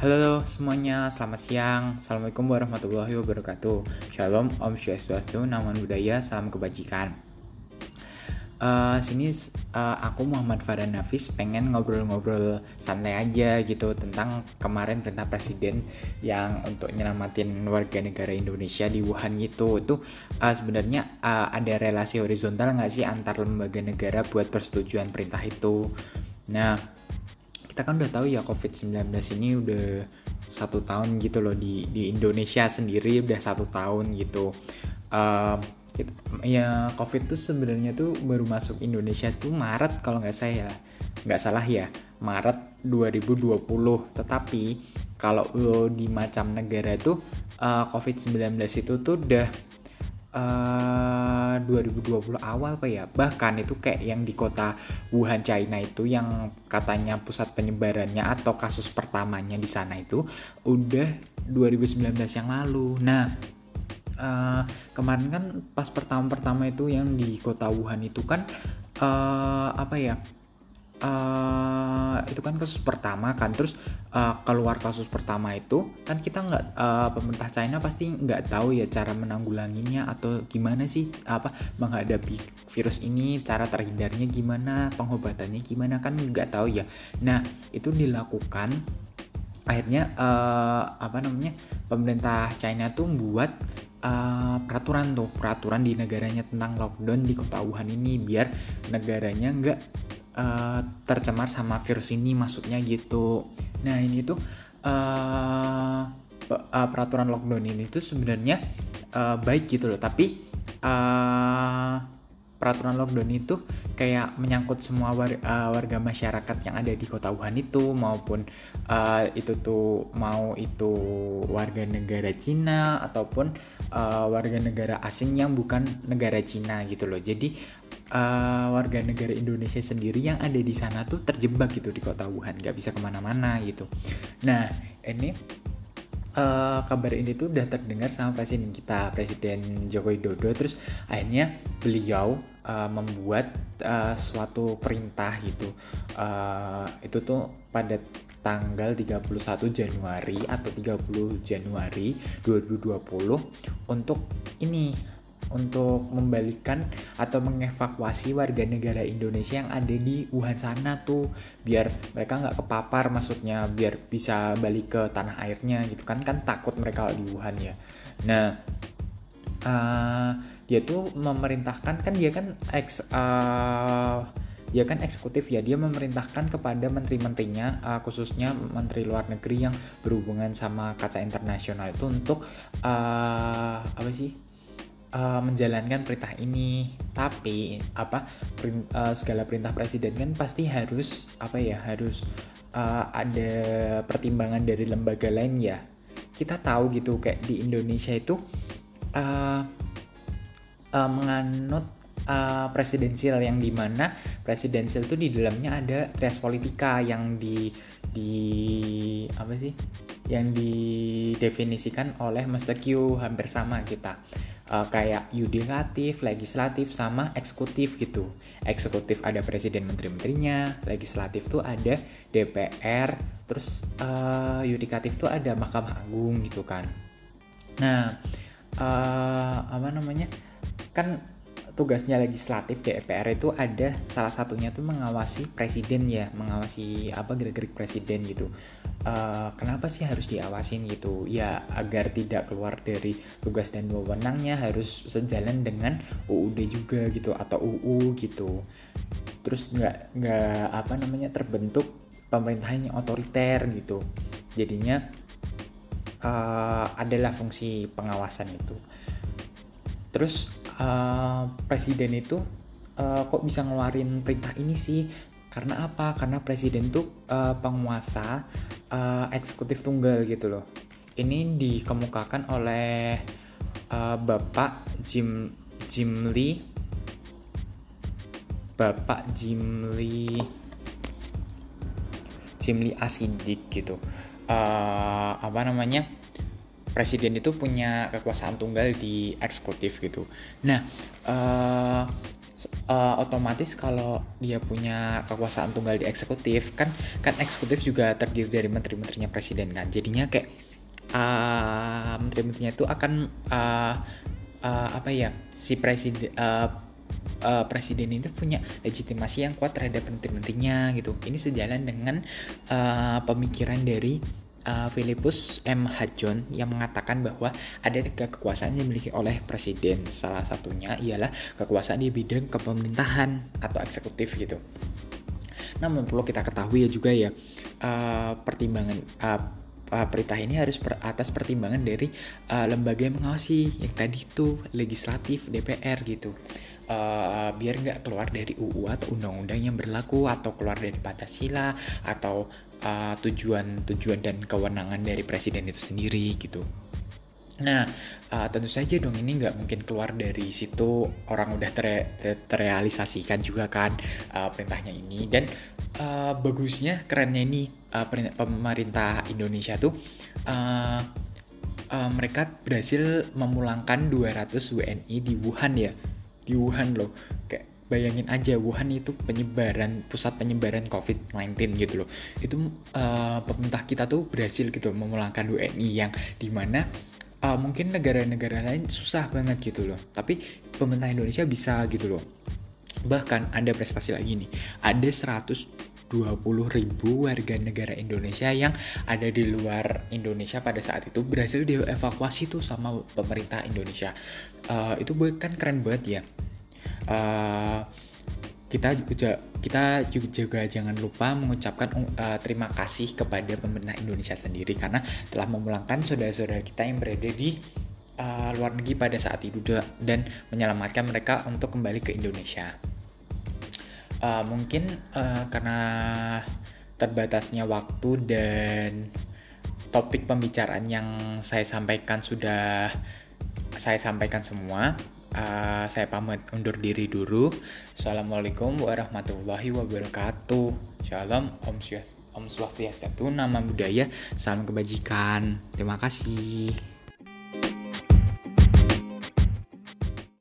Halo semuanya, selamat siang. Assalamualaikum warahmatullahi wabarakatuh. Shalom, Om Swastiastu, Namo Buddhaya, salam kebajikan. Uh, sini uh, aku Muhammad Farhan Nafis pengen ngobrol-ngobrol santai aja gitu tentang kemarin perintah presiden yang untuk nyelamatin warga negara Indonesia di Wuhan itu itu uh, sebenarnya uh, ada relasi horizontal nggak sih antar lembaga negara buat persetujuan perintah itu nah kita kan udah tahu ya COVID-19 ini udah satu tahun gitu loh di di Indonesia sendiri udah satu tahun gitu. Uh, ya COVID tuh sebenarnya tuh baru masuk Indonesia tuh Maret kalau nggak saya nggak salah ya Maret 2020. Tetapi kalau di macam negara tuh uh, COVID-19 itu tuh udah uh, 2020 awal apa ya? Bahkan itu kayak yang di kota Wuhan China itu yang katanya pusat penyebarannya atau kasus pertamanya di sana itu udah 2019 yang lalu. Nah uh, kemarin kan pas pertama-pertama itu yang di kota Wuhan itu kan uh, apa ya uh, itu kan kasus pertama kan. Terus uh, keluar kasus pertama itu kan kita nggak uh, pemerintah China pasti nggak tahu ya cara menanggulanginya atau gimana sih apa menghadapi virus ini cara terhindarnya gimana pengobatannya gimana kan nggak tahu ya. Nah itu dilakukan akhirnya uh, apa namanya pemerintah China tuh buat uh, peraturan tuh peraturan di negaranya tentang lockdown di kota Wuhan ini biar negaranya nggak uh, tercemar sama virus ini maksudnya gitu nah ini tuh uh, peraturan lockdown ini tuh sebenarnya uh, baik gitu loh tapi uh, peraturan lockdown itu kayak menyangkut semua war, uh, warga masyarakat yang ada di kota Wuhan itu maupun uh, itu tuh mau itu warga negara Cina ataupun uh, warga negara asing yang bukan negara Cina gitu loh. Jadi uh, warga negara Indonesia sendiri yang ada di sana tuh terjebak gitu di kota Wuhan, nggak bisa ke mana-mana gitu. Nah ini uh, kabar ini tuh udah terdengar sama presiden kita presiden Joko Widodo terus akhirnya beliau uh, membuat uh, suatu perintah gitu uh, itu tuh pada tanggal 31 Januari atau 30 Januari 2020 untuk ini untuk membalikan atau mengevakuasi warga negara Indonesia yang ada di Wuhan sana tuh. Biar mereka nggak kepapar maksudnya biar bisa balik ke tanah airnya gitu kan. Kan takut mereka di Wuhan ya. Nah uh, dia tuh memerintahkan kan dia kan ex uh, dia kan eksekutif ya. Dia memerintahkan kepada menteri-menterinya uh, khususnya menteri luar negeri yang berhubungan sama kaca internasional itu untuk uh, apa sih uh, menjalankan perintah ini tapi apa perin, uh, segala perintah presiden kan pasti harus apa ya harus uh, ada pertimbangan dari lembaga lain ya kita tahu gitu kayak di Indonesia itu uh, uh, menganut uh, presidensial yang di mana presidensial itu di dalamnya ada trias politika yang di di apa sih yang didefinisikan oleh Mr. Q hampir sama kita uh, kayak yudikatif, legislatif, sama eksekutif gitu. Eksekutif ada presiden menteri-menterinya, legislatif tuh ada DPR, terus uh, yudikatif tuh ada Mahkamah Agung gitu kan. Nah, uh, apa namanya? Kan tugasnya legislatif DPR itu ada salah satunya tuh mengawasi presiden ya mengawasi apa gerak-gerik presiden gitu. Uh, kenapa sih harus diawasin gitu? Ya agar tidak keluar dari tugas dan wewenangnya harus sejalan dengan UUD juga gitu atau UU gitu. Terus nggak nggak apa namanya terbentuk pemerintahan yang otoriter gitu. Jadinya uh, adalah fungsi pengawasan itu. Terus uh, presiden itu uh, kok bisa ngeluarin perintah ini sih? Karena apa? Karena presiden tuh uh, penguasa uh, eksekutif tunggal gitu loh. Ini dikemukakan oleh uh, bapak Jim Jim Lee. Bapak Jim Lee. Jim Lee Asidik gitu. Uh, apa namanya presiden itu punya kekuasaan tunggal di eksekutif gitu. Nah, uh, uh, otomatis kalau dia punya kekuasaan tunggal di eksekutif kan kan eksekutif juga terdiri dari menteri-menterinya presiden kan jadinya kayak uh, menteri-menterinya itu akan uh, uh, apa ya si presiden uh, uh, presiden itu punya legitimasi yang kuat terhadap menteri-menterinya gitu ini sejalan dengan uh, pemikiran dari uh, Philippus M. Hajon yang mengatakan bahwa ada tiga kekuasaan yang dimiliki oleh presiden. Salah satunya ialah kekuasaan di bidang kepemerintahan atau eksekutif gitu. Namun perlu kita ketahui ya juga ya uh, pertimbangan uh, uh, perintah ini harus per, atas pertimbangan dari uh, lembaga yang mengawasi yang tadi itu legislatif DPR gitu uh, biar nggak keluar dari UU atau undang-undang yang berlaku atau keluar dari Pancasila atau tujuan-tujuan uh, dan kewenangan dari presiden itu sendiri gitu. Nah, uh, tentu saja dong ini nggak mungkin keluar dari situ. Orang udah tere terrealisasikan juga kan uh, perintahnya ini. Dan uh, bagusnya kerennya ini uh, pemerintah Indonesia tuh uh, uh, mereka berhasil memulangkan 200 WNI di Wuhan ya. Di Wuhan loh. Kayak bayangin aja Wuhan itu penyebaran pusat penyebaran COVID-19 gitu loh. Itu uh, pemerintah kita tuh berhasil gitu memulangkan WNI yang di mana uh, mungkin negara-negara lain susah banget gitu loh. Tapi pemerintah Indonesia bisa gitu loh. Bahkan ada prestasi lagi nih. Ada 120 ribu warga negara Indonesia yang ada di luar Indonesia pada saat itu berhasil dievakuasi tuh sama pemerintah Indonesia. Uh, itu kan keren banget ya uh, kita juga kita juga jangan lupa mengucapkan uh, terima kasih kepada pemerintah Indonesia sendiri karena telah memulangkan saudara-saudara kita yang berada di uh, luar negeri pada saat itu dan menyelamatkan mereka untuk kembali ke Indonesia. Uh, mungkin uh, karena terbatasnya waktu dan topik pembicaraan yang saya sampaikan sudah saya sampaikan semua uh, saya pamit undur diri dulu. Assalamualaikum warahmatullahi wabarakatuh. Shalom, Om, Om Swastiastu, nama budaya, salam kebajikan. Terima kasih.